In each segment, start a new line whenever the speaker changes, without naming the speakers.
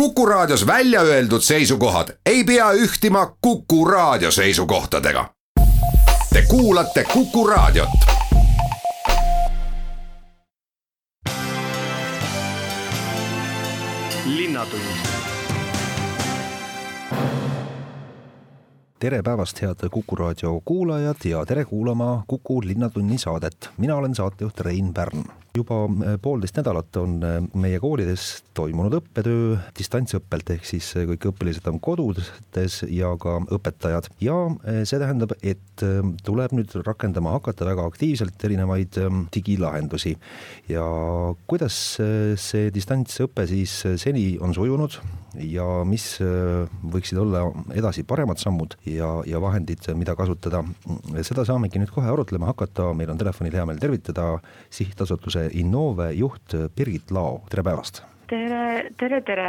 Kuku Raadios välja öeldud seisukohad ei pea ühtima Kuku Raadio seisukohtadega. Te kuulate Kuku Raadiot.
tere päevast, head Kuku raadio kuulajad ja tere kuulama Kuku Linnatunni saadet. mina olen saatejuht Rein Pärn juba äh, poolteist nädalat on äh, meie koolides toimunud õppetöö distantsõppelt, ehk siis äh, kõik õpilased on kodudes ja ka õpetajad. Ja see tähendab, et tuleb nüüd rakendama hakata väga aktiivselt erinevaid digilahendusi. ja kuidas see distantsõpe siis seni on sujunud ja mis võiksid olla edasi paremad sammud ja, ja vahendid, mida kasutada, seda saamegi nüüd kohe arutlema hakata, meil on telefonil hea meel tervitada sihtasutuse Innove juht Birgit Lao, tere päevast!
tere, tere, tere!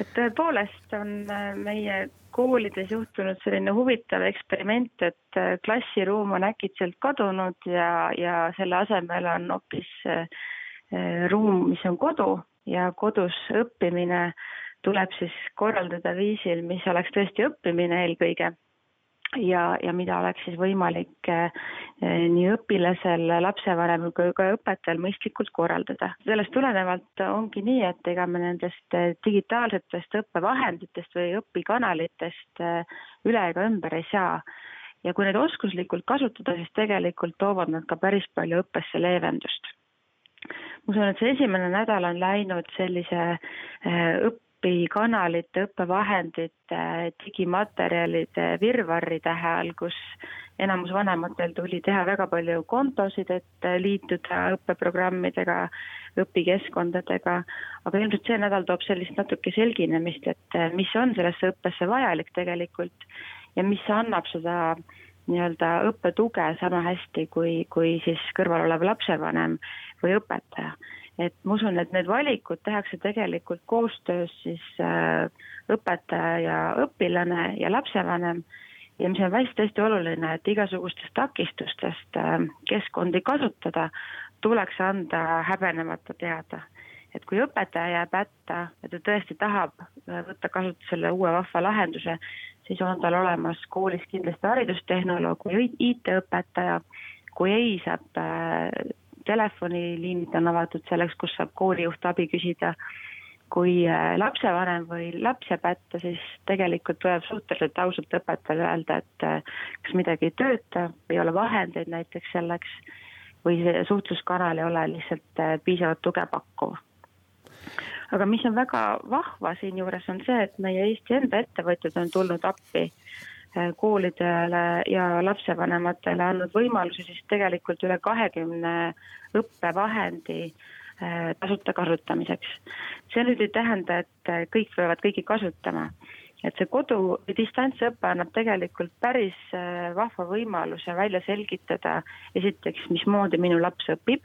et tõepoolest on äh, meie koolides juhtunud selline huvitav eksperiment, et äh, klassiruum on äkitselt kadunud ja, ja selle asemel on hoopis äh, ruum, mis on kodu ja kodus õppimine tuleb siis korraldada viisil, mis oleks tõesti õppimine eelkõige ja, ja mida oleks siis võimalik eh, nii õpilasel, lapsevanemal kui ka õpetajal mõistlikult korraldada. sellest tulenevalt ongi nii, et ega me nendest eh, digitaalsetest õppevahenditest või õpikanalitest eh, üle ega ümber ei saa. ja kui neid oskuslikult kasutada, siis tegelikult toovad nad ka päris palju õppesse leevendust ma usun, et see esimene nädal on läinud sellise õpp-, õpikanalite, õppevahendite, digimaterjalide virvarri tähe all, kus enamus vanematel tuli teha väga palju kontosid, et liituda õppeprogrammidega, õpikeskkondadega, aga ilmselt see nädal toob sellist natuke selginemist, et mis on sellesse õppesse vajalik tegelikult ja mis annab seda nii-öelda õppetuge sama hästi kui, kui siis kõrval olev lapsevanem või õpetaja et ma usun, et need valikud tehakse tegelikult koostöös siis äh, õpetaja ja õpilane ja lapsevanem ja mis on hästi-hästi oluline, et igasugustest takistustest äh, keskkondi kasutada tuleks anda häbenemata teada. et kui õpetaja jääb hätta ja ta tõesti tahab äh, võtta kasutusele uue vahva lahenduse, siis on tal olemas koolis kindlasti haridustehnoloog või IT-õpetaja, kui ei, saab telefoniliinid on avatud selleks, kus saab koolijuht abi küsida. kui äh, lapsevanem või laps jääb hätta, siis tegelikult tuleb suhteliselt ausalt õpetajale öelda, et äh, kas midagi ei tööta, ei ole vahendeid näiteks selleks või see suhtluskanal ei ole lihtsalt äh, piisavalt tuge pakkuv aga mis on väga vahva siinjuures, on see, et meie Eesti enda ettevõtjad on tulnud appi koolidele ja lapsevanematele andnud võimalusi siis tegelikult üle kahekümne õppevahendi äh, tasuta kasutamiseks. see nüüd ei tähenda, et äh, kõik peavad kõiki kasutama, et see kodu distantsõpe annab tegelikult päris vahva võimaluse välja selgitada esiteks, mismoodi minu laps õpib,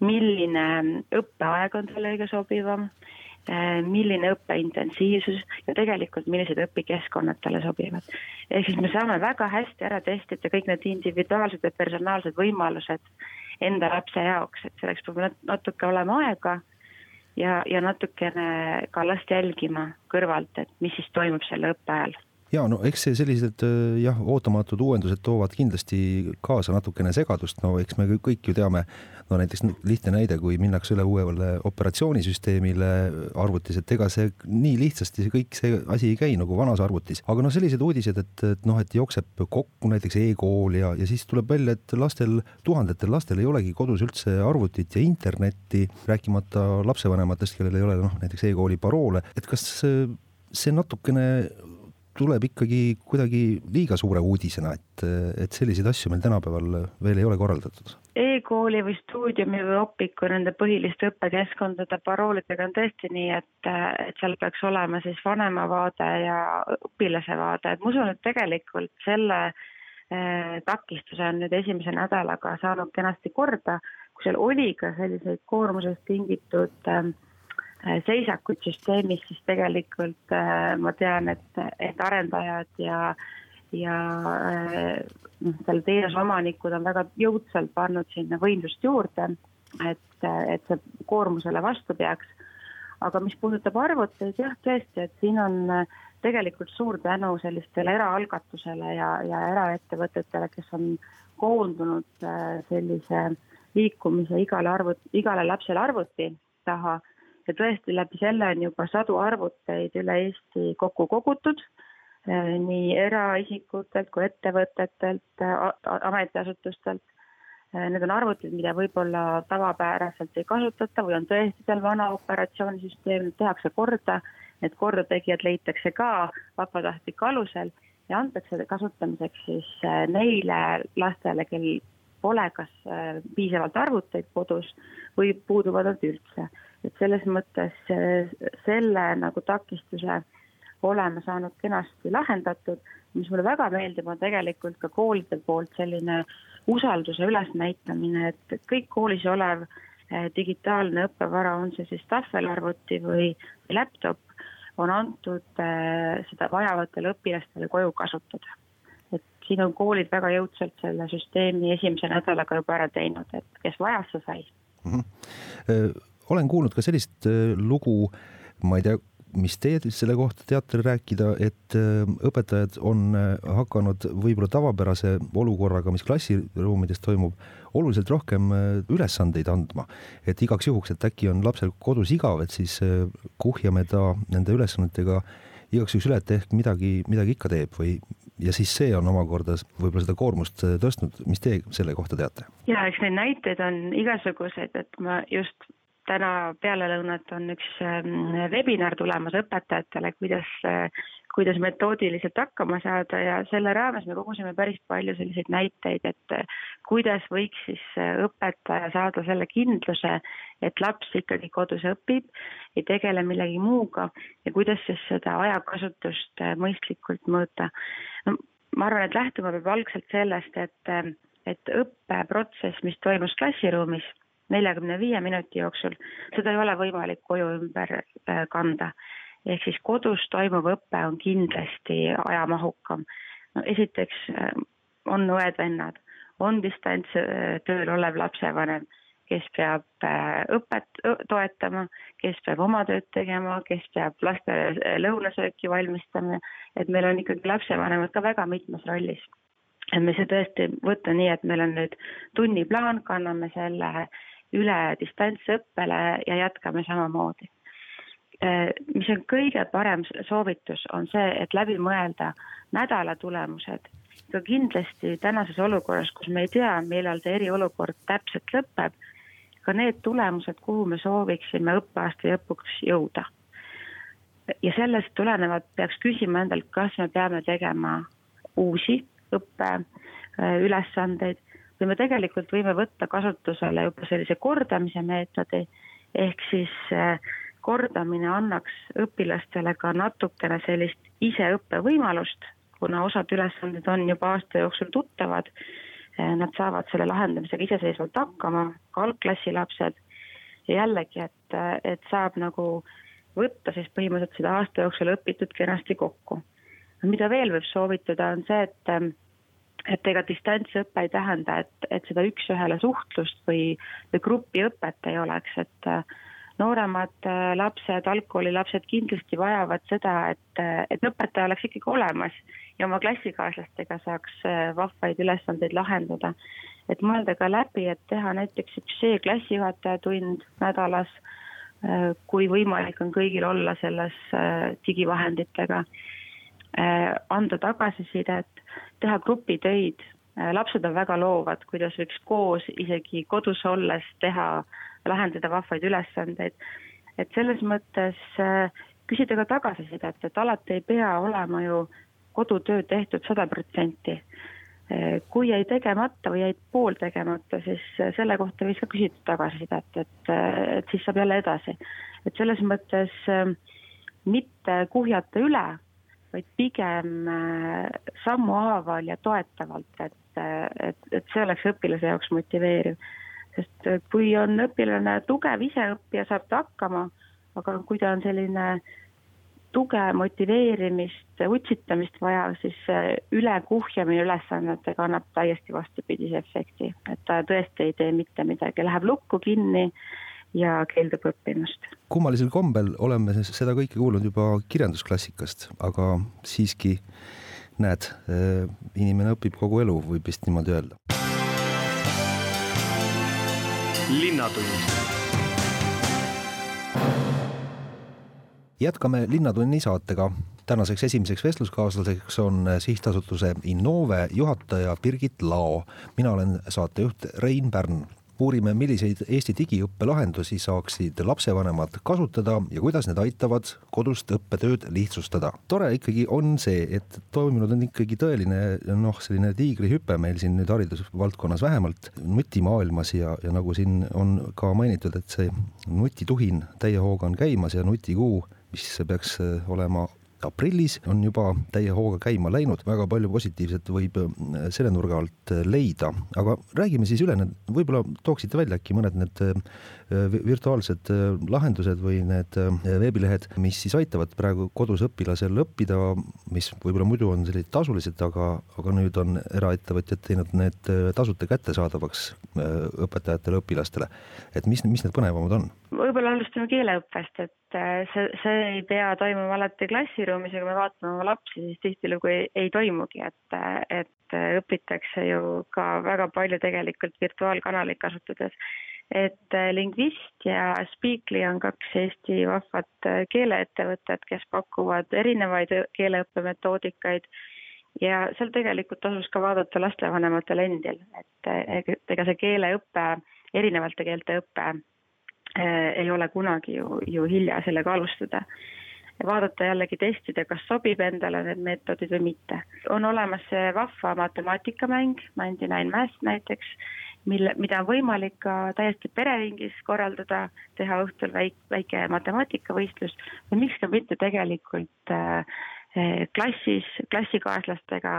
milline õppeaeg on talle kõige sobivam Äh, milline õppeintensiivsus ja tegelikult millised õpikeskkonnad talle sobivad. ehk siis me saame väga hästi ära testida kõik need individuaalsed ja personaalsed võimalused enda lapse jaoks, et selleks peab natuke olema aega ja, ja natukene ka last jälgima kõrvalt, et mis siis toimub selle õppe ajal
ja no eks see sellised äh, jah, ootamatud uuendused toovad kindlasti kaasa natukene segadust, no eks me kõik ju teame, no näiteks lihtne näide, kui minnakse üle uuele operatsioonisüsteemile arvutis, et ega see nii lihtsasti see kõik see asi ei käi nagu vanas arvutis, aga noh, sellised uudised, et, et noh, et jookseb kokku näiteks e-kool ja, ja siis tuleb välja, et lastel, tuhandetel lastel ei olegi kodus üldse arvutit ja internetti, rääkimata lapsevanematest, kellel ei ole noh, näiteks e-kooli paroole, et kas see natukene tuleb ikkagi kuidagi liiga suure uudisena, et, et selliseid asju meil tänapäeval veel ei ole korraldatud?
E-kooli või stuudiumi või Opiku nende põhiliste õppekeskkondade paroolidega on tõesti nii, et, et seal peaks olema siis vanema vaade ja õpilase vaade, et ma usun, et tegelikult selle eh, takistuse on nüüd esimese nädalaga saanud kenasti korda, kui seal oli ka selliseid koormusest tingitud äh, Äh, seisakuid süsteemis, siis tegelikult äh, ma tean, et, et arendajad ja, ja äh, noh, selle teenuse omanikud on väga jõudsalt pannud sinna võimsust juurde, et, et see koormusele vastu peaks. aga mis puudutab arvuteid, jah, tõesti, et siin on tegelikult suur tänu sellistele eraalgatusele ja, ja eraettevõtetele, kes on koondunud sellise liikumise igale arvut-, igale lapsele arvuti taha ja tõesti läbi selle on juba sadu arvuteid üle Eesti kokku kogutud Eh, nii eraisikutelt kui ettevõtetelt, ametiasutustelt. Eh, need on arvutid, mida võib-olla tavapäraselt ei kasutata või on tõesti seal vana operatsioonisüsteem, tehakse korda, need kordategijad leitakse ka vabatahtliku alusel ja antakse kasutamiseks siis eh, neile lastele, kel pole kas piisavalt arvuteid kodus või puuduvad nad üldse. Et selles mõttes selle nagu takistuse oleme saanud kenasti lahendatud. mis mulle väga meeldib, on tegelikult ka koolide poolt selline usalduse ülesnäitamine, et kõik koolis olev eh, digitaalne õppevara, on see siis tahvelarvuti või laptop, on antud eh, seda vajavatele õpilastele koju kasutada. et siin on koolid väga jõudsalt selle süsteemi esimese nädalaga juba ära teinud, et kes vajas, see sai mm.
-hmm. Olen kuulnud ka sellist lugu, ma ei tea, mis teie selle kohta teate rääkida, et äh, õpetajad on äh, hakanud võib-olla tavapärase olukorraga, mis klassiruumides toimub, oluliselt rohkem äh, ülesandeid andma. et igaks juhuks, et äkki on lapsel kodus igav, et siis kuhjame ta nende ülesannetega igaks juhuks üle, et ehk midagi, midagi ikka teeb või ja siis see on omakorda võib-olla seda koormust tõstnud, mis teie selle kohta teate?
ja eks neid näiteid on igasuguseid, et ma just täna pealelõunat on üks ähm, webinar tulemas õpetajatele, kuidas, äh, kuidas metoodiliselt hakkama saada ja selle raames me kogusime päris palju selliseid näiteid, et äh, kuidas võiks siis äh, õpetaja saada selle kindluse, et laps ikkagi kodus õpib, ei tegele millegi muuga ja kuidas siis seda ajakasutust mõistlikult mõõta. no ma arvan, et lähtuma peab algselt sellest, et, et õppeprotsess, mis toimus klassiruumis neljakümne viie minuti jooksul, seda ei ole võimalik koju ümber äh, kanda. ehk siis kodus toimuv õpe on kindlasti ajamahukam. no esiteks äh, on õed-vennad, on distantstööl olev lapsevanem, kes peab äh, õpet toetama, kes peab oma tööd tegema, kes peab lastele lõunasööki valmistama, et meil on ikkagi lapsevanemad ka väga mitmes rollis et me saa tõesti võtta nii, et meil on nüüd tunniplaan, kanname selle üle distantsõppele ja jätkame samamoodi. Äh, mis on kõige parem soovitus, on see, et läbi mõelda nädala tulemused. ka kindlasti tänases olukorras, kus me ei tea, millal see eriolukord täpselt lõpeb, ka need tulemused, kuhu me sooviksime õppeaasta lõpuks jõuda. ja sellest tulenevalt peaks küsima endalt, kas me peame tegema uusi õppeülesandeid või me tegelikult võime võtta kasutusele juba sellise kordamise meetodi, ehk siis äh, kordamine annaks õpilastele ka natukene sellist iseõppe võimalust, kuna osad ülesanded on juba aasta jooksul tuttavad, äh, nad saavad selle lahendamisega iseseisvalt hakkama, ka algklassi lapsed, jällegi, et, äh, et saab nagu võtta siis põhimõtteliselt seda aasta jooksul õpitud kenasti kokku. mida veel võib soovitada, on see, et et ega distantsõpe ei tähenda, et, et seda üks-ühele suhtlust või, või grupiõpet ei oleks, et äh, nooremad äh, lapsed, algkoolilapsed kindlasti vajavad seda, et, äh, et õpetaja oleks ikkagi olemas ja oma klassikaaslastega saaks vahvaid ülesandeid lahendada. et mõelda ka läbi, et teha näiteks üks see klassijuhataja tund nädalas, kui võimalik on kõigil olla selles digivahenditega, anda tagasisidet teha grupitöid, äh, lapsed on väga loovad, kuidas võiks koos isegi kodus olles teha, lahendada vahvaid ülesandeid. et selles mõttes äh, küsida ka tagasisidet, et alati ei pea olema ju kodutöö tehtud sada protsenti. Äh, kui jäi tegemata või jäid pool tegemata, siis selle kohta võiks ka küsida tagasisidet, et, et siis saab jälle edasi. et selles mõttes mitte kuhjata üle vaid pigem äh, sammuhaaval ja toetavalt, et, äh, et, et see oleks õpilase jaoks motiveeriv. sest äh, kui on õpilane tugev iseõppija, saab ta hakkama, aga kui ta on selline tuge, motiveerimist, utsitamist vaja, siis ülekuhjamine ülesannetega annab täiesti vastupidise efekti, et ta tõesti ei tee mitte midagi, läheb lukku kinni ja keeldub õppimast.
kummalisel kombel oleme seda kõike kuulnud juba kirjandusklassikast, aga siiski näed, inimene õpib kogu elu, võib vist niimoodi öelda. linnatund jätkame Linnatunni saatega. tänaseks esimeseks vestluskaaslaseks on sihtasutuse Innove juhataja Birgit Lao. mina olen saatejuht Rein Pärn uurime, milliseid Eesti digiõppe lahendusi saaksid lapsevanemad kasutada ja kuidas need aitavad kodust õppetööd lihtsustada. tore ikkagi on see, et toimunud on ikkagi tõeline noh, selline tiigrihüpe meil siin nüüd haridusvaldkonnas vähemalt nutimaailmas ja, ja nagu siin on ka mainitud, et see nutituhin täie hooga on käimas ja nutikuu mis peaks äh, olema aprillis, on juba täie hooga käima läinud, väga palju positiivset võib äh, selle nurga alt äh, leida, aga räägime siis üle need, võib-olla tooksite välja äkki mõned need virtuaalsed lahendused või need veebilehed, mis siis aitavad praegu kodus õpilasel õppida, mis võib-olla muidu on sellised tasulised, aga, aga nüüd on eraettevõtjad teinud need tasuta kättesaadavaks õpetajatele, õpilastele. et mis, mis need põnevamad on?
Võib-olla alustame keeleõppest, et äh, see, see ei pea toimuma alati klassiruumis kui me vaatame oma lapsi, siis tihtilugu ei, ei toimugi, et, et õpitakse ju ka väga palju tegelikult virtuaalkanaleid kasutades. et äh, Lingvist ja Speakly on kaks Eesti vahvat äh, keeleettevõtet, kes pakuvad erinevaid keeleõppemetoodikaid ja seal tegelikult tasus ka vaadata lastevanematel endil, et ega see keeleõpe, erinevate keelte õpe Äh, ei ole kunagi ju, ju hilja sellega alustada. vaadata jällegi, testida, kas sobib endale need meetodid või mitte. on olemas see vahva matemaatikamäng, Ninety Nine Math näiteks, mille, mida on võimalik ka täiesti pereringis korraldada, teha õhtul väik-, väike matemaatikavõistlus või miks ka mitte tegelikult äh, Eh, klassis klassikaaslastega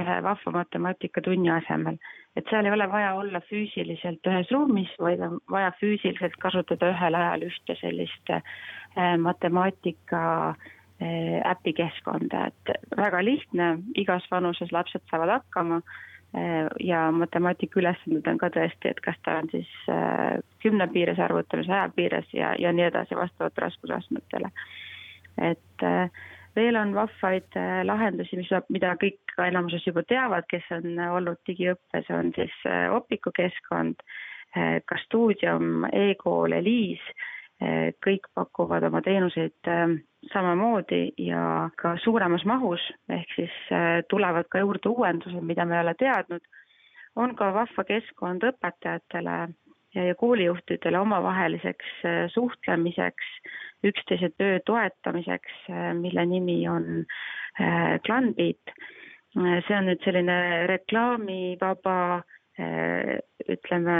ühe vahva matemaatika-tunni asemel. et seal ei ole vaja olla füüsiliselt ühes ruumis, vaid on vaja füüsiliselt kasutada ühel ajal ühte sellist eh, matemaatika eh, äpikeskkonda, et väga lihtne, igas vanuses lapsed saavad hakkama ja matemaatika ülesanded on ka tõesti, et kas ta on siis kümne piires arvutamise, saja piires ja, ja nii edasi, vastavalt raskusastmetele. et äh, veel on vahvaid äh, lahendusi, mis, mida kõik ka enamuses juba teavad, kes on olnud digiõppes, on siis äh, Opiku keskkond, äh, ka Stuudium e, e-kool, Eliis, kõik pakuvad oma teenuseid samamoodi ja ka suuremas mahus, ehk siis tulevad ka juurde uuendused, mida me ei ole teadnud. on ka vahva keskkond õpetajatele ja, ja koolijuhtidele omavaheliseks suhtlemiseks üksteise töö toetamiseks, äh, mille nimi on äh, Klanbeat. Äh, see on nüüd selline reklaamivaba, ütleme,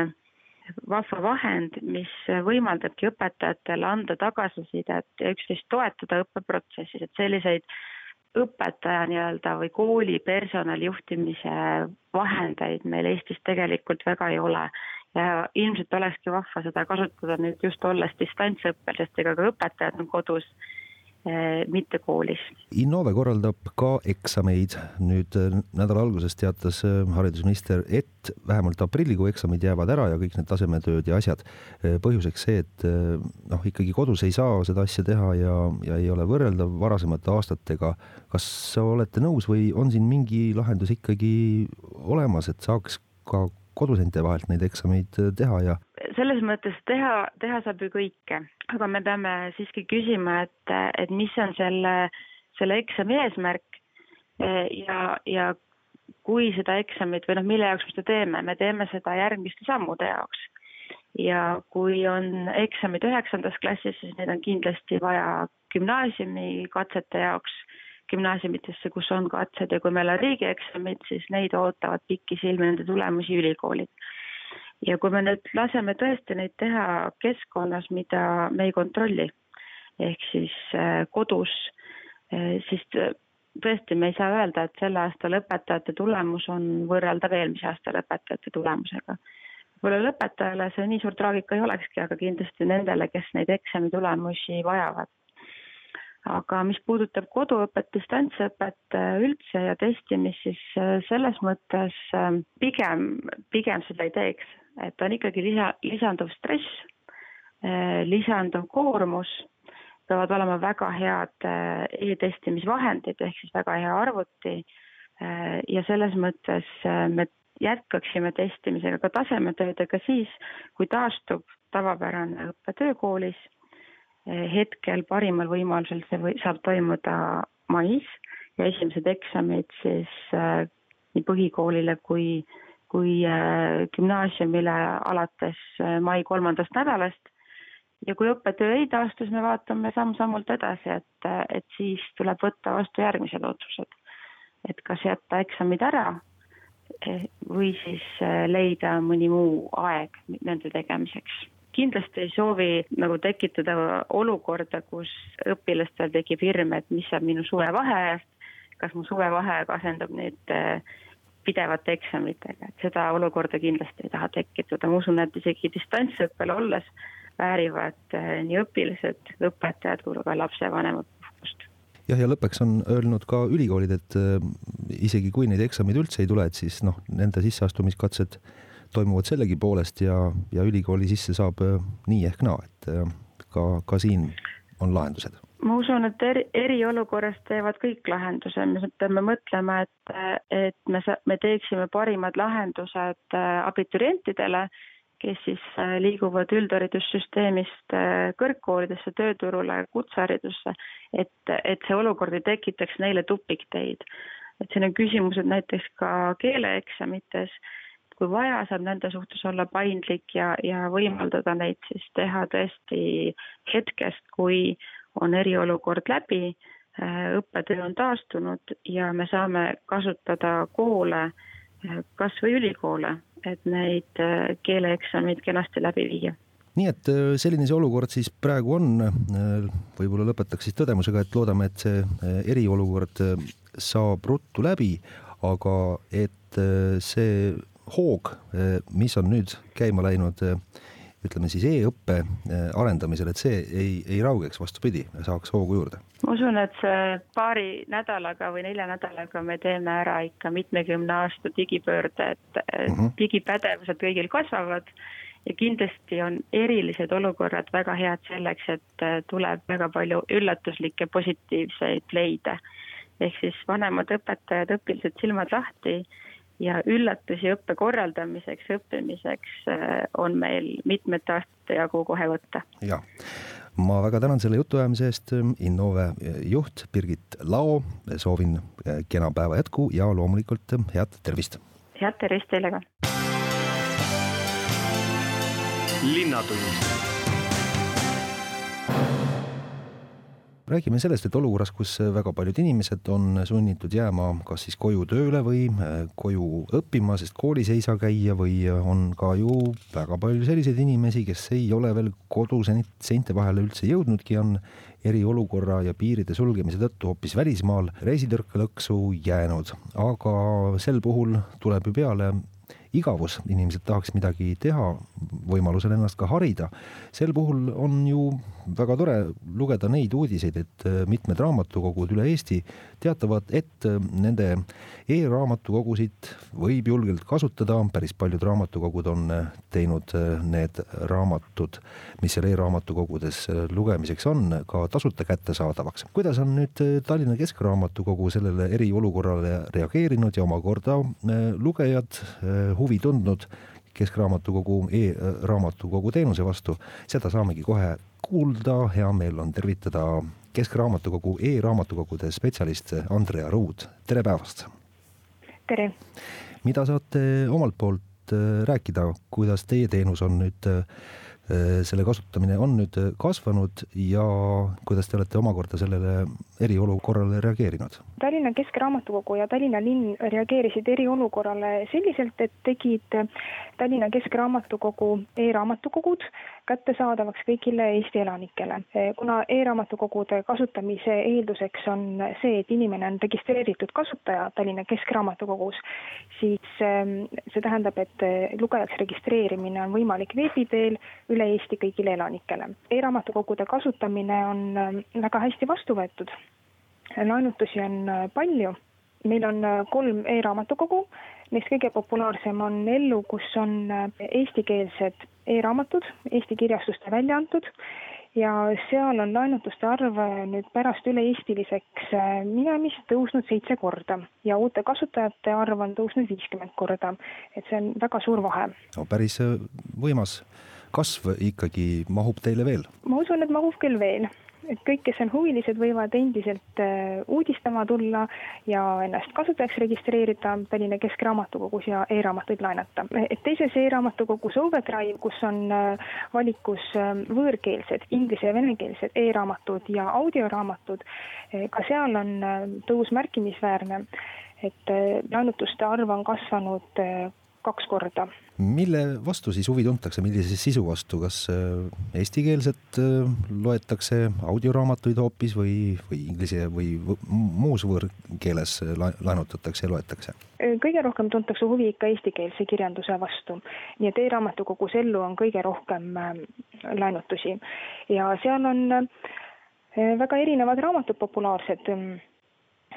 vahva vahend, mis võimaldabki õpetajatel anda tagasisidet ja üksteist toetada õppeprotsessis, et selliseid õpetaja nii-öelda või kooli personali juhtimise vahendeid meil Eestis tegelikult väga ei ole ja ilmselt olekski vahva seda kasutada nüüd just olles distantsõppel, sest ega ka õpetajad on kodus eh, mitte koolis.
Innove korraldab ka eksameid. nüüd eh, nädala alguses teatas eh, haridusminister, et vähemalt aprillikuu eksamid jäävad ära ja kõik need tasemetööd ja asjad. põhjuseks see, et noh, ikkagi kodus ei saa seda asja teha ja, ja ei ole võrreldav varasemate aastatega. kas olete nõus või on siin mingi lahendus ikkagi olemas, et saaks ka koduseinte vahelt neid eksameid äh, teha ja?
selles mõttes teha, teha saab ju kõike, aga me peame siiski küsima, et, et mis on selle, selle eksami eesmärk äh, ja, ja kui seda eksamit või noh, mille jaoks me seda teeme, me teeme seda järgmiste sammude jaoks. ja kui on eksamid üheksandas klassis, siis neid on kindlasti vaja gümnaasiumi katsete jaoks gümnaasiumitesse, kus on katsed ja kui meil on riigieksamid, siis neid ootavad pikisilmi nende tulemusi ülikoolid. ja kui me nüüd laseme tõesti neid teha keskkonnas, mida me ei kontrolli, ehk siis äh, kodus, äh, siis tõesti, me ei saa öelda, et selle aasta lõpetajate tulemus on võrreldav eelmise aasta lõpetajate tulemusega. võib-olla lõpetajale see nii suur traagika ei olekski, aga kindlasti nendele, kes neid eksami tulemusi vajavad aga mis puudutab koduõpet, distantsõpet äh, üldse ja testimist, siis äh, selles mõttes äh, pigem, pigem seda ei teeks, et on ikkagi lisa, lisanduv stress lisanduv koormus, peavad olema väga head e-testimisvahendid ehk siis väga hea arvuti. Ja selles mõttes me jätkaksime testimisega ka tasemetöödega siis, kui taastub tavapärane õppetöö koolis. Hetkel parimal võimalusel see või, saab toimuda mais ja esimesed eksamid siis äh, nii põhikoolile kui, kui äh, gümnaasiumile alates äh, mai kolmandast nädalast. ja kui õppetöö ei taastu, siis me vaatame samm-sammult edasi, et, et siis tuleb võtta vastu järgmised otsused. et kas jätta eksamid ära või siis leida mõni muu aeg nende tegemiseks. Kindlasti ei soovi nagu tekitada olukorda, kus õpilastel tekib hirm, et mis saab minu suvevaheajast, kas mu suvevaheaeg asendub nüüd äh, pidevate eksamitega, et seda olukorda kindlasti ei taha tekitada, ma usun, et isegi distantsõppel olles väärivad äh, nii õpilased, õpetajad kui ka lapsevanemad puhkust.
Jah, ja lõppeks on öelnud ka ülikoolid, et äh, isegi kui neid eksameid üldse ei tule, et siis noh, nende sisseastumiskatsed toimuvad sellegipoolest ja, ja ülikooli sisse saab äh, nii ehk naa, et äh, ka, ka siin on lahendused.
Ma usun, et eri, eriolukorras teevad kõik lahenduse, me peame mõtlema, et, et me, me teeksime parimad lahendused abiturientidele kes siis äh, liiguvad üldharidussüsteemist äh, kõrgkoolidesse, tööturule, kutseharidusse, et, et see olukord ei tekitaks neile tupikteid. et siin on küsimused näiteks ka keeleeksamites, kui vaja, saab nende suhtes olla paindlik ja, ja võimaldada neid siis teha tõesti hetkest, kui on eriolukord läbi, äh, õppetöö on taastunud ja me saame kasutada koole, kas või ülikoole et neid äh, keeleeksameid kenasti läbi viia
nii et äh, selline see olukord siis praegu on. Äh, võib-olla lõpetaks siis tõdemusega, et loodame, et see eriolukord saab ruttu läbi, aga et see hoog, mis on nüüd käima läinud ütleme siis e-õppe äh, arendamisel, et see ei, ei raugeks, vastupidi, saaks hoogu juurde?
ma usun, et see paari nädalaga või nelja nädalaga me teeme ära ikka mitmekümne aasta digipöörde, et mm -hmm. digipädevused kõigil kasvavad ja kindlasti on erilised olukorrad väga head selleks, et tuleb väga palju üllatuslikke positiivseid leide. ehk siis vanemad õpetajad, õpilased silmad lahti ja üllatusi õppe korraldamiseks, õppimiseks äh, on meil mitmete aastate jagu kohe võtta.
jah, ma väga tänan selle jutuajamise eest, Innove juht Birgit Lao, soovin äh, kena päeva jätku ja loomulikult äh, head tervist!
head tervist teile ka! linnatund
räägime sellest, et olukorras, kus väga paljud inimesed on sunnitud jääma kas siis koju tööle või äh, koju õppima, sest koolis ei saa käia või on ka ju väga palju selliseid inimesi, kes ei ole veel kodu seinte vahele üldse jõudnudki, on eriolukorra ja piiride sulgemise tõttu hoopis välismaal reisitõrkelõksu jäänud, aga sel puhul tuleb ju peale igavus, inimesed tahaks midagi teha, võimalusel ennast ka harida. sel puhul on ju väga tore lugeda neid uudiseid, et äh, mitmed raamatukogud üle Eesti teatavad, et äh, nende e-raamatukogusid võib julgelt kasutada, päris paljud raamatukogud on äh, teinud need raamatud, mis seal e-raamatukogudes lugemiseks on, ka tasuta kättesaadavaks. kuidas on nüüd Tallinna Keskraamatukogu sellele eriolukorrale reageerinud ja omakorda lugejad huvi tundnud Keskraamatukogu e-raamatukogu teenuse vastu, seda saamegi kohe kuulda, hea meel on tervitada Keskraamatukogu e-raamatukogude spetsialist Andrea Ruud, tere päevast!
tere!
mida saate omalt poolt äh, rääkida, kuidas teie teenus on nüüd äh, selle kasutamine on nüüd kasvanud ja kuidas te olete omakorda sellele eriolukorrale reageerinud?
Tallinna Keskraamatukogu ja Tallinna linn reageerisid eriolukorrale selliselt, et tegid Tallinna Keskraamatukogu e-raamatukogud kättesaadavaks kõigile Eesti elanikele. kuna e-raamatukogude kasutamise eelduseks on see, et inimene on registreeritud kasutaja Tallinna Keskraamatukogus, siis ähm, see tähendab, et lugejaks registreerimine on võimalik veebi teel üle Eesti kõigile elanikele e-raamatukogude kasutamine on ähm, väga hästi vastu võetud. laenutusi on äh, palju meil on äh, kolm e-raamatukogu, Neist kõige populaarsem on Ellu, kus on eestikeelsed e-raamatud, Eesti kirjastuste välja antud ja seal on laenutuste arv nüüd pärast üle-eestiliseks minemist tõusnud seitse korda ja uute kasutajate arv on tõusnud viiskümmend korda. et see on väga suur vahe.
no päris võimas kasv ikkagi mahub teile veel?
ma usun, et mahub küll veel et kõik, kes on huvilised, võivad endiselt äh, uudistama tulla ja ennast kasutajaks registreerida Tallinna Keskraamatukogus ja e-raamatuid laenata. teises e-raamatukogus Overdrive, kus on äh, valikus äh, võõrkeelsed, inglise ja venekeelsed e-raamatud ja audioraamatud, ka seal on tõus märkimisväärne, et laenutuste arv on kasvanud kaks korda.
mille vastu siis huvi tuntakse, millise sisu vastu, kas äh, eestikeelset äh, loetakse audioraamatuid hoopis või, või inglise või muus võõrkeeles laenutatakse ja loetakse?
kõige rohkem tuntakse huvi ikka eestikeelse kirjanduse vastu, nii et e-raamatukogus ellu on kõige rohkem äh, laenutusi ja seal on väga erinevad raamatud populaarsed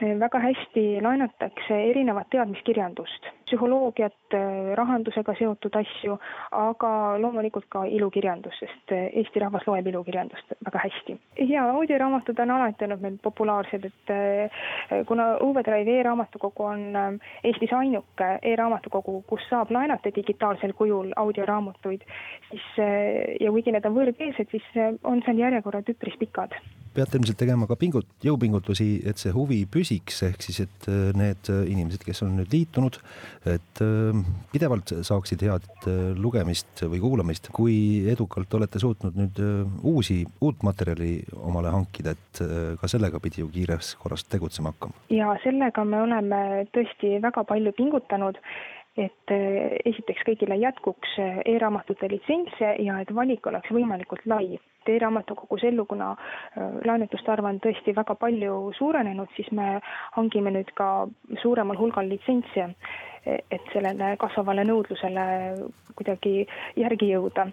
väga hästi laenatakse erinevat teadmiskirjandust, psühholoogiat, rahandusega seotud asju, aga loomulikult ka ilukirjandust, sest Eesti rahvas loeb ilukirjandust väga hästi. ja audioraamatud on alati olnud meil populaarsed, et eh, kuna Overdrive e-raamatukogu on eh, Eestis ainuke e-raamatukogu, kus saab laenata digitaalsel kujul audioraamatuid, siis eh, ja kuigi need on võõrkeelsed, siis on seal järjekorrad üpris pikad
peate ilmselt tegema ka pingut-, jõupingutusi, et see huvi püsiks, ehk siis, et äh, need äh, inimesed, kes on nüüd liitunud, et äh, pidevalt saaksid head lugemist või kuulamist. kui edukalt olete suutnud nüüd uusi, uut materjali omale hankida, et ka sellega pidi ju kiires korras tegutsema hakkama?
ja sellega me oleme tõesti väga palju pingutanud et esiteks kõigile jätkuks e-raamatute litsentse ja et valik oleks võimalikult lai e-raamatukogus ellu, kuna äh, laenutuste arv on tõesti väga palju suurenenud, siis me hangime nüüd ka suuremal hulgal litsentse, et sellele kasvavale nõudlusele kuidagi järgi jõuda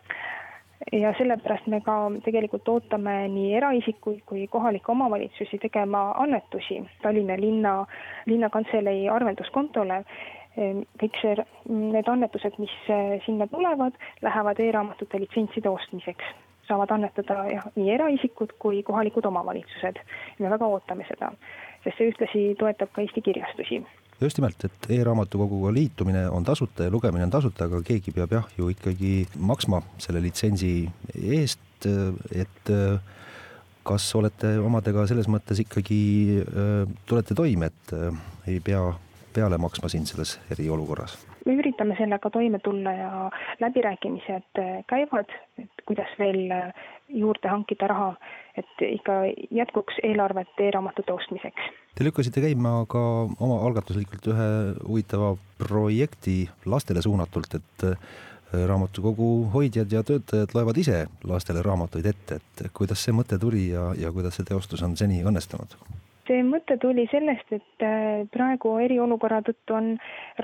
ja sellepärast me ka tegelikult ootame nii eraisikuid kui kohalikke omavalitsusi tegema annetusi Tallinna linna, linnakantselei arvelduskontole. Kõik see, need annetused, mis sinna tulevad, lähevad e-raamatute litsentside ostmiseks saavad annetada jah, nii eraisikud kui kohalikud omavalitsused. me väga ootame seda, sest see ühtlasi toetab ka Eesti kirjastusi
just nimelt, et e-raamatukoguga liitumine on tasuta ja lugemine on tasuta, aga keegi peab jah, ju ikkagi maksma selle litsentsi eest, et kas olete omadega selles mõttes ikkagi, tulete toime, et ei pea peale maksma siin selles eriolukorras?
me üritame sellega toime tulla ja läbirääkimised käivad, et kuidas veel juurde hankida raha, et ikka jätkuks eelarvet e-raamatute ostmiseks.
Te lükkasite käima ka omaalgatuslikult ühe huvitava projekti lastele suunatult, et äh, raamatukogu hoidjad ja töötajad loevad ise lastele raamatuid ette, et kuidas see mõte tuli ja, ja kuidas see teostus on seni õnnestunud?
See mõte tuli sellest, et äh, praegu eriolukorra tõttu on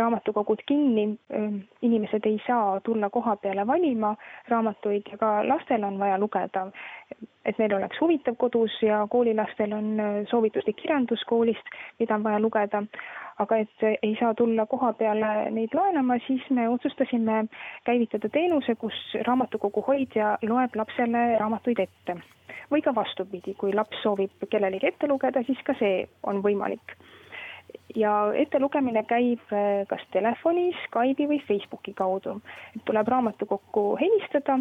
raamatukogud kinni, ähm, inimesed ei saa tulla koha peale valima raamatuid ja ka lastel on vaja lugeda. Et neil oleks huvitav kodus ja koolilastel on äh, soovituslik kirjandus koolist, mida on vaja lugeda, aga et ei saa tulla koha peale neid laenama, siis me otsustasime käivitada teenuse, kus raamatukogu hoidja loeb lapsele raamatuid ette või ka vastupidi, kui laps soovib kellelegi ette lugeda, siis ka see on võimalik. ja ettelugemine käib eh, kas telefoni, Skype'i või Facebooki kaudu. tuleb raamatukokku helistada.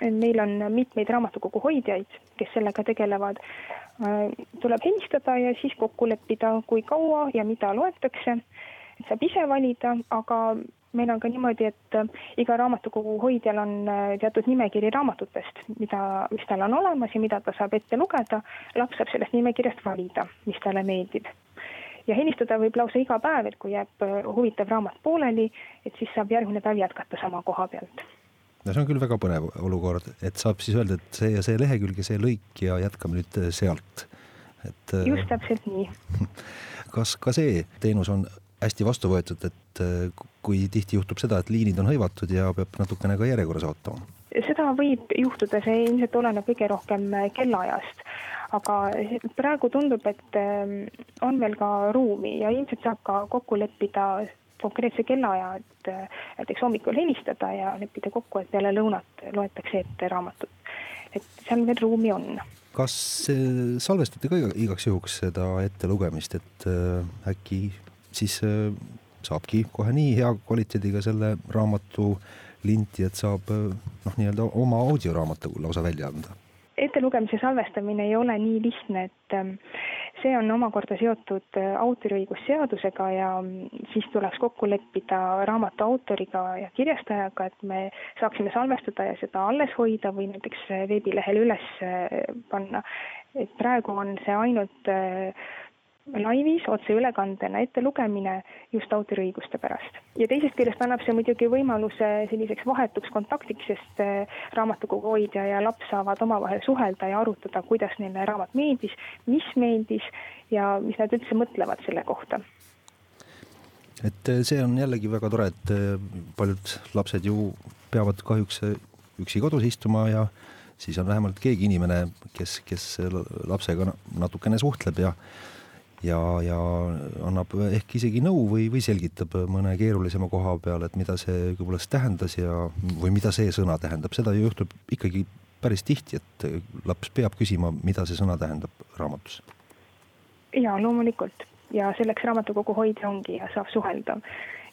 Meil on mitmeid raamatukogu hoidjaid, kes sellega tegelevad. Eh, tuleb helistada ja siis kokku leppida, kui kaua ja mida loetakse. saab ise valida, aga meil on ka niimoodi, et äh, iga raamatukogu hoidjal on äh, teatud nimekiri raamatutest, mida, mis tal on olemas ja mida ta saab ette lugeda. laps saab sellest nimekirjast valida, mis talle meeldib. ja helistada võib lausa iga päev, et kui jääb äh, huvitav raamat pooleli, et siis saab järgmine päev jätkata sama koha pealt
no see on küll väga põnev olukord, et saab siis öelda, et see ja see lehekülg ja see lõik ja jätkame nüüd sealt,
et. just täpselt nii.
kas ka see teenus on hästi vastu võetud, et äh, kui tihti juhtub seda, et liinid on hõivatud ja peab natukene ka järjekorras ootama?
seda võib juhtuda, see ilmselt oleneb kõige rohkem äh, kellaajast, aga praegu tundub, et ähm, on veel ka ruumi ja ilmselt saab ka kokku leppida konkreetse kellaaja, et näiteks hommikul helistada ja leppida kokku, et peale lõunat loetakse ette raamatut. et seal veel ruumi on.
kas salvestate ka igaks juhuks seda ettelugemist, et äkki siis saabki kohe nii hea kvaliteediga selle raamatu linti, et saab noh, nii-öelda oma audioraamatu lausa välja anda?
ettelugemise salvestamine ei ole nii lihtne, et ähm, see on omakorda seotud äh, autoriõigusseadusega ja mm, siis tuleks kokku leppida raamatu autoriga ja kirjastajaga, et me saaksime salvestada ja seda alles hoida või näiteks äh, veebilehele üles äh, panna. et praegu on see ainult laivis otseülekandena ettelugemine just autoriõiguste pärast. ja teisest küljest annab see muidugi võimaluse selliseks vahetuks kontaktiks, sest äh, raamatukogu hoidja ja laps saavad omavahel suhelda ja arutada, kuidas neile raamat meeldis, mis meeldis ja mis nad üldse mõtlevad selle kohta
et äh, see on jällegi väga tore, et äh, paljud lapsed ju peavad kahjuks üksi kodus istuma ja siis on vähemalt keegi inimene, kes, kes lapsega natukene suhtleb ja ja, ja annab ehk isegi nõu või, või selgitab mõne keerulisema koha peal, et mida see õigupoolest tähendas ja, või mida see sõna tähendab, seda ju juhtub ikkagi päris tihti, et laps peab küsima, mida see sõna tähendab raamatus.
ja loomulikult. Ja selleks raamatukogu hoidja ongi ja saab suhelda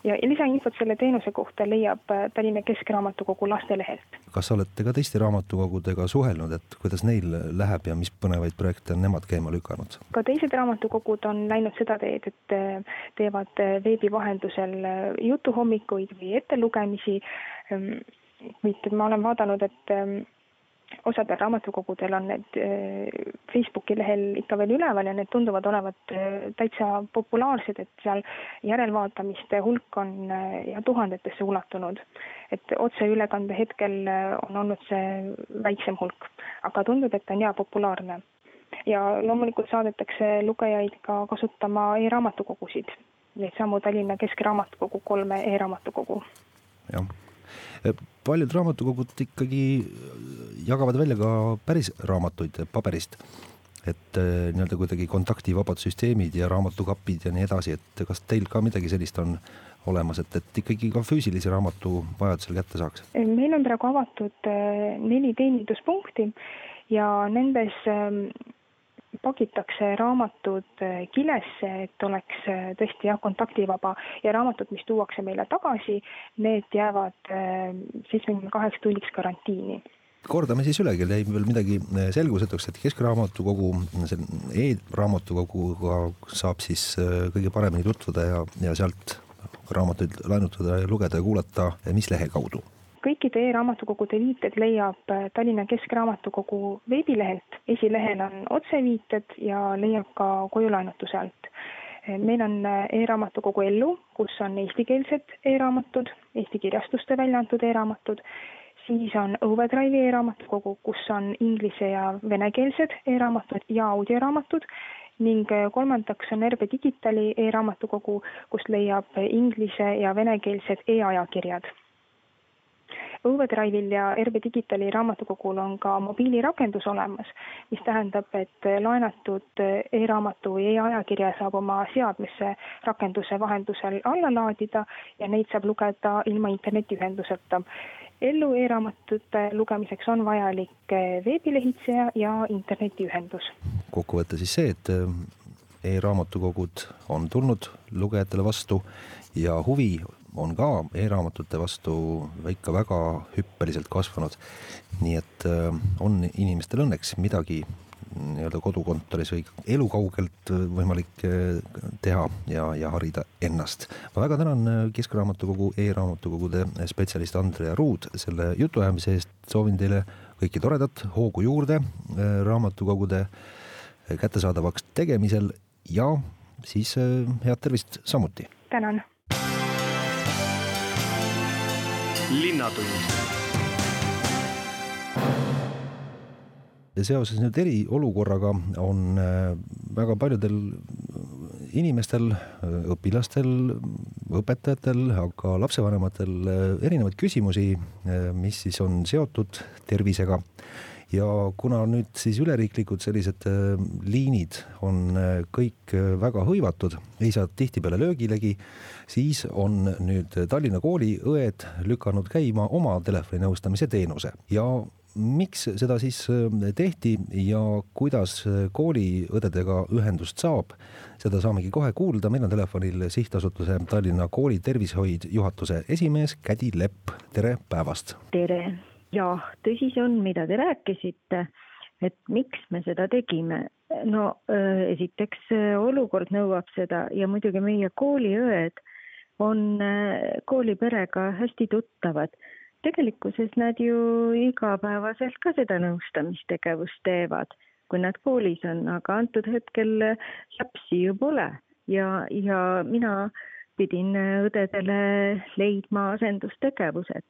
ja lisainfot selle teenuse kohta leiab äh, Tallinna Keskraamatukogu lastelehelt.
kas olete ka teiste raamatukogudega suhelnud, et kuidas neil läheb ja mis põnevaid projekte on nemad käima lükanud?
ka teised raamatukogud on läinud seda teed, et äh, teevad äh, veebi vahendusel jutuhommikuid või ettelugemisi. kuid ähm, ma olen vaadanud, et ähm, osadel raamatukogudel on need äh, Facebooki lehel ikka veel üleval ja need tunduvad olevat äh, täitsa populaarsed, et seal järelvaatamiste hulk on äh, ja tuhandetesse ulatunud. et otseülekande hetkel on olnud see väiksem hulk, aga tundub, et ta on jaa populaarne. ja loomulikult saadetakse lugejaid ka kasutama e-raamatukogusid, neid samu Tallinna Keskraamatukogu kolme e-raamatukogu.
jah paljud raamatukogud ikkagi jagavad välja ka päris raamatuid paberist, et eh, nii-öelda kuidagi kontaktivabad süsteemid ja raamatukapid ja nii edasi, et kas teil ka midagi sellist on olemas, et, et ikkagi ka füüsilise raamatu vajadusel kätte saaks?
meil on praegu avatud eh, neli teeninduspunkti ja nendes eh, pakitakse raamatud äh, kilesse, et oleks äh, tõesti jah, kontaktivaba. Ja raamatud, mis tuuakse meile tagasi, need jäävad äh, seitsmekümne kaheks tunniks karantiini.
Kordame siis üle, kell jäi veel midagi selgusetuks, et Keskraamatukogu, e-raamatukoguga saab siis kõige paremini tutvuda ja, ja sealt raamatuid laenutada ja lugeda ja kuulata, mis lehe kaudu
kõikide e-raamatukogude viited leiab äh, Tallinna Keskraamatukogu veebilehelt, esilehel on otseviited ja leiab ka kojulaenutuse alt. Äh, meil on äh, e-raamatukogu Ellu, kus on eestikeelsed e-raamatud, Eesti Kirjastuste välja antud e-raamatud, siis on Overdrive'i e-raamatukogu, kus on inglise ja venekeelsed e-raamatud ja audioraamatud. Ning kolmandaks on RB Digitali e-raamatukogu, kust leiab inglise ja venekeelsed e-ajakirjad Overdrive'il ja RB Digitali raamatukogul on ka mobiilirakendus olemas, mis tähendab, et laenatud e-raamatu või e-ajakirja saab oma seadmesse rakenduse vahendusel alla laadida ja neid saab lugeda ilma internetiühenduseta. ellu e-raamatute lugemiseks on vajalik veebilehitseja ja internetiühendus.
kokkuvõte siis see, et e-raamatukogud on tulnud lugejatele vastu ja huvi on ka e-raamatute vastu ikka väga hüppeliselt kasvanud. nii et äh, on inimestel õnneks midagi nii-öelda kodukontoris või elukaugelt võimalik äh, teha ja, ja harida ennast. ma väga tänan äh, Keskraamatukogu e-raamatukogude spetsialist Andrea Ruud selle jutuajamise eest, soovin teile kõike toredat, hoogu juurde raamatukogude kättesaadavaks tegemisel ja siis head tervist samuti.
tänan
linnatund. ja seoses nüüd eriolukorraga on äh, väga paljudel inimestel, õpilastel, õpetajatel, aga lapsevanematel äh, erinevaid küsimusi, äh, mis siis on seotud tervisega ja kuna nüüd siis üleriiklikud sellised äh, liinid on äh, kõik äh, väga hõivatud, ei saa tihtipeale löögilegi, siis on nüüd Tallinna kooli õed lükanud käima oma telefoninõustamise teenuse ja miks seda siis tehti ja kuidas kooliõdedega ühendust saab, seda saamegi kohe kuulda, meil on telefonil sihtasutuse Tallinna Kooli Tervishoid juhatuse esimees Kädi Lepp, tere päevast!
tere! Jah, tõsi see on, mida te rääkisite, et miks me seda tegime. no äh, esiteks olukord nõuab seda ja muidugi meie kooliõed on äh, kooliperega hästi tuttavad. tegelikkuses nad ju igapäevaselt ka seda nõustamistegevust teevad, kui nad koolis on, aga antud hetkel lapsi ju pole ja, ja mina pidin õdedele leidma asendustegevused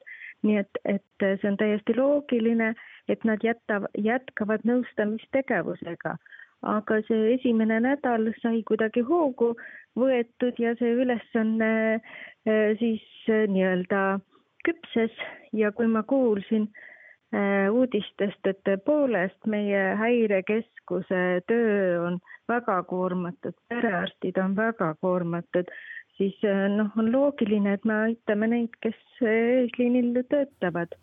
nii et, et see on täiesti loogiline, et nad jätavad, jätkavad nõustamistegevusega. aga see esimene nädal sai kuidagi hoogu võetud ja see ülesanne äh, siis äh, nii-öelda küpses ja kui ma kuulsin äh, uudistest, et tõepoolest meie häirekeskuse töö on väga koormatud, perearstid on väga koormatud. Siis äh, noh, on loogiline, et me aitame neid, kes eesliinil töötavad.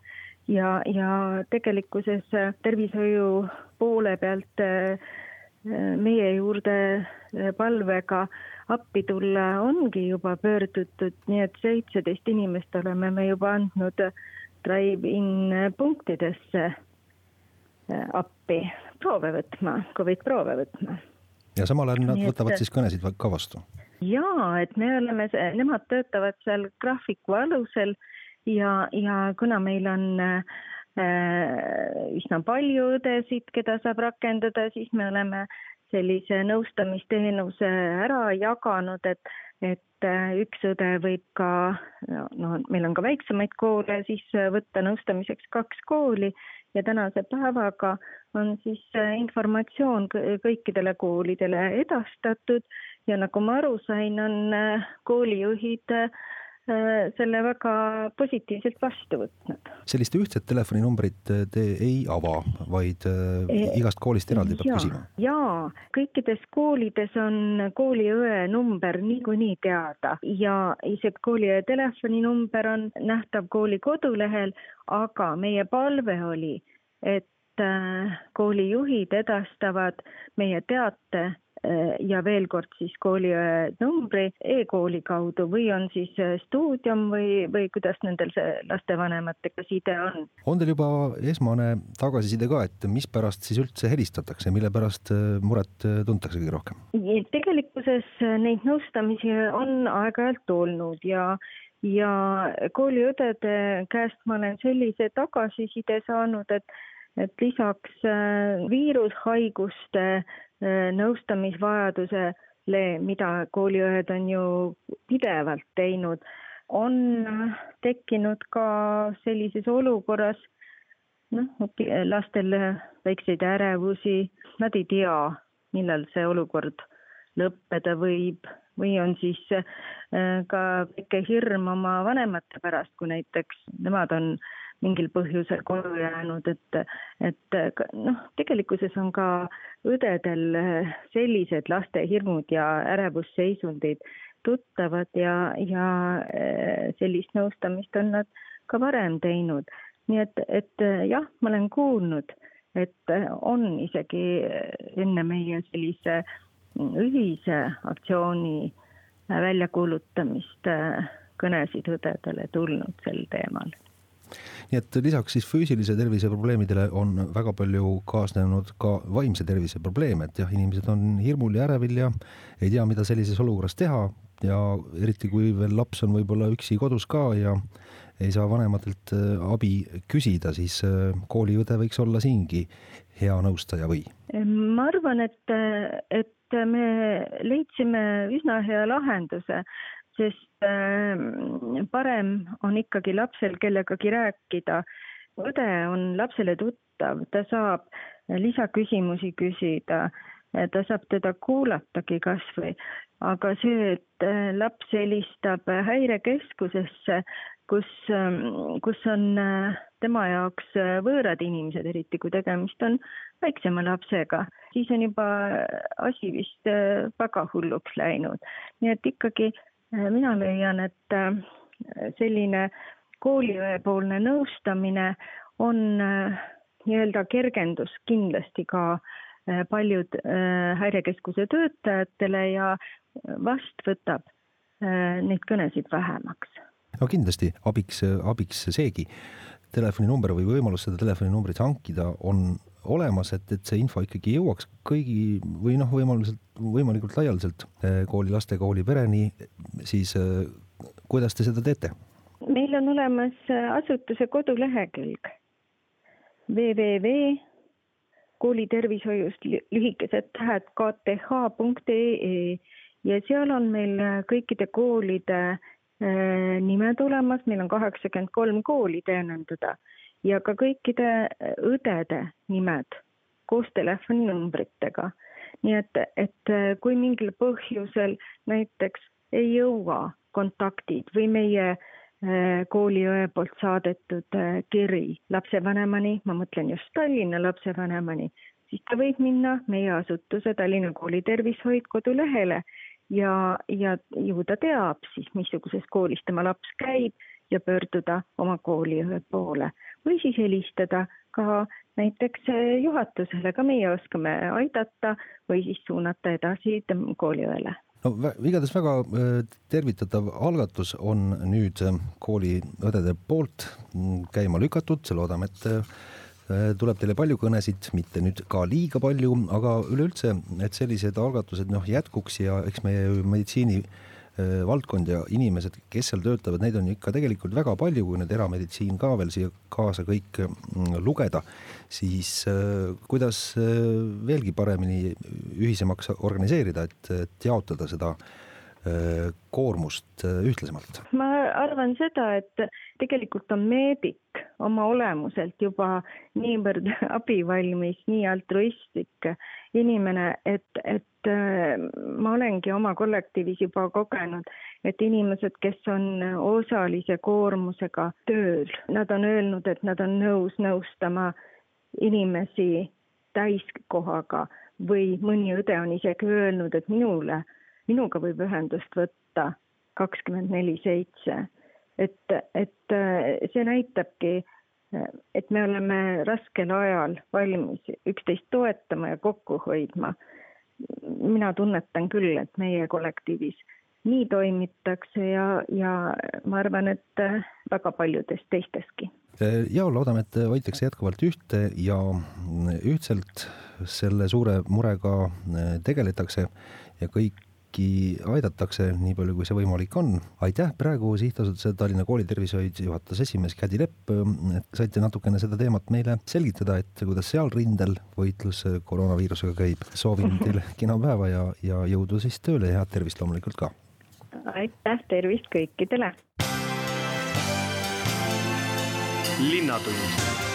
Ja, ja tegelikkuses äh, tervishoiu poole pealt äh, meie juurde palvega appi tulla ongi juba pöördutud, nii et seitseteist inimest oleme me juba andnud drive-in punktidesse appi proove võtma, Covid proove võtma.
ja samal ajal nad võtavad siis kõnesid ka vastu?
jaa, et me oleme, nemad töötavad seal graafiku alusel ja, ja kuna meil on äh, üsna palju õdesid, keda saab rakendada, siis me oleme sellise nõustamisteenuse ära jaganud, et, et äh, üks õde võib ka, no meil on ka väiksemaid koole, siis võtta nõustamiseks kaks kooli ja tänase päevaga on siis äh, informatsioon kõikidele koolidele edastatud. Ja nagu ma aru sain, on äh, koolijuhid äh, selle väga positiivselt vastu võtnud.
sellist ühtset telefoninumbrit äh, te ei ava, vaid igast koolist eraldi peab küsima?
jaa, kõikides koolides on kooliõe number niikuinii teada ja isegi kooliõe telefoninumber on nähtav kooli kodulehel, aga meie palve oli, et koolijuhid edastavad meie teate Äh, ja veel kord siis kooliõe numbri e-kooli kaudu või on siis äh, stuudium või, või kuidas nendel see lastevanematega side on.
on teil juba esmane tagasiside ka, et mispärast siis üldse helistatakse, mille pärast äh, muret tuntakse kõige rohkem?
tegelikkuses neid nõustamisi on aeg-ajalt olnud ja ja kooliõdede käest ma olen sellise tagasiside saanud, et et lisaks viirushaiguste Äh, nõustamisvajadusele, mida kooliõed on ju pidevalt teinud, on tekkinud ka sellises olukorras noh, lastel väikseid ärevusi, nad ei tea, millal see olukord lõppeda võib. Või on siis äh, ka väike hirm oma vanemate pärast, kui näiteks nemad on mingil põhjusel koju jäänud, et, et noh, tegelikkuses on ka õdedel sellised laste hirmud ja ärevusseisundid tuttavad ja, ja eh, sellist nõustamist on nad ka varem teinud. nii et, et jah, ma olen kuulnud, et on isegi enne meie sellise ühise aktsiooni väljakuulutamist kõnesid õdedele tulnud sel teemal
nii et lisaks siis füüsilise tervise probleemidele on väga palju kaasnenud ka vaimse tervise probleeme, et jah, inimesed on hirmul ja ärevil ja ei tea, mida sellises olukorras teha ja eriti, kui veel laps on võib-olla üksi kodus ka ja ei saa vanematelt äh, abi küsida, siis äh, kooliõde võiks olla siingi hea nõustaja või?
ma arvan, et, et me leidsime üsna hea lahenduse sest ähm, parem on ikkagi lapsel kellegagi rääkida. õde on lapsele tuttav, ta saab lisaküsimusi küsida, ta saab teda kuulatagi kasvõi, aga see, et äh, laps helistab häirekeskusesse, kus, ähm, kus on äh, tema jaoks äh, võõrad inimesed, eriti kui tegemist on väiksema lapsega, siis on juba asi vist väga hulluks läinud. nii et ikkagi mina leian, et selline kooliõepoolne nõustamine on nii-öelda kergendus kindlasti ka paljud häirekeskuse töötajatele ja vast võtab neid kõnesid vähemaks
no kindlasti abiks, abiks seegi. telefoninumber või võimalus seda telefoninumbrit hankida on olemas, et, et see info ikkagi jõuaks kõigi või noh, võimaluselt, võimalikult laialdaselt eh, koolilaste, koolipereni, siis eh, kuidas te seda teete?
meil on olemas eh, asutuse kodulehekülg. www koolitervishoiust lühikesed tähed kth.ee ja seal on meil kõikide koolide nimed olemas, meil on kaheksakümmend kolm kooli teenindada ja ka kõikide äh, õdede nimed koos telefoninumbritega. nii et, et äh, kui mingil põhjusel näiteks ei jõua kontaktid või meie kooliõe poolt saadetud kiri lapsevanemani, ma mõtlen just Tallinna lapsevanemani, siis ta võib minna meie asutuse Tallinna Kooli Tervishoid kodulehele ja, ja ju ta teab siis, missuguses koolis tema laps käib ja pöörduda oma kooliõe poole või siis helistada ka näiteks juhatusele, ka meie oskame aidata või siis suunata edasi kooliõele.
No igatahes väga äh, tervitatav algatus on nüüd äh, kooliõdede poolt mm, käima lükatud, loodame, et äh, tuleb teile palju kõnesid, mitte nüüd ka liiga palju, aga üleüldse, et sellised algatused noh jätkuks ja eks meie meditsiini valdkond ja inimesed, kes seal töötavad, neid on ikka tegelikult väga palju, kui nüüd erameditsiin ka veel siia kaasa kõik mm, lugeda, siis äh, kuidas veelgi paremini ühisemaks organiseerida, et, et jaotada seda koormust ühtlasemalt?
ma arvan seda, et tegelikult on meedik oma olemuselt juba niivõrd abivalmis, nii altruistlik inimene, et, et äh, ma olengi oma kollektiivis juba kogenud, et inimesed, kes on osalise koormusega tööl, nad on öelnud, et nad on nõus nõustama inimesi täiskohaga või mõni õde on isegi öelnud, et minule, minuga võib ühendust võtta kakskümmend neli seitse et, et äh, see näitabki, äh, et me oleme raskel ajal valmis üksteist toetama ja kokku hoidma. mina tunnetan küll, et meie kollektiivis nii toimitakse ja, ja ma arvan, et äh, väga paljudes teisteski.
ja loodame, et hoitakse jätkuvalt ühte ja ühtselt selle suure murega tegeletakse ja kõik kõiki aidatakse, nii palju kui see võimalik on. aitäh praegu sihtasutuse Tallinna Koolitervishoid juhatuse esimees Kädi Lepp, et saite natukene seda teemat meile selgitada, et kuidas seal rindel võitlus koroonaviirusega käib. soovin teile kena päeva ja, ja jõudu siis tööle ja head tervist loomulikult ka.
aitäh, tervist kõikidele. linnatund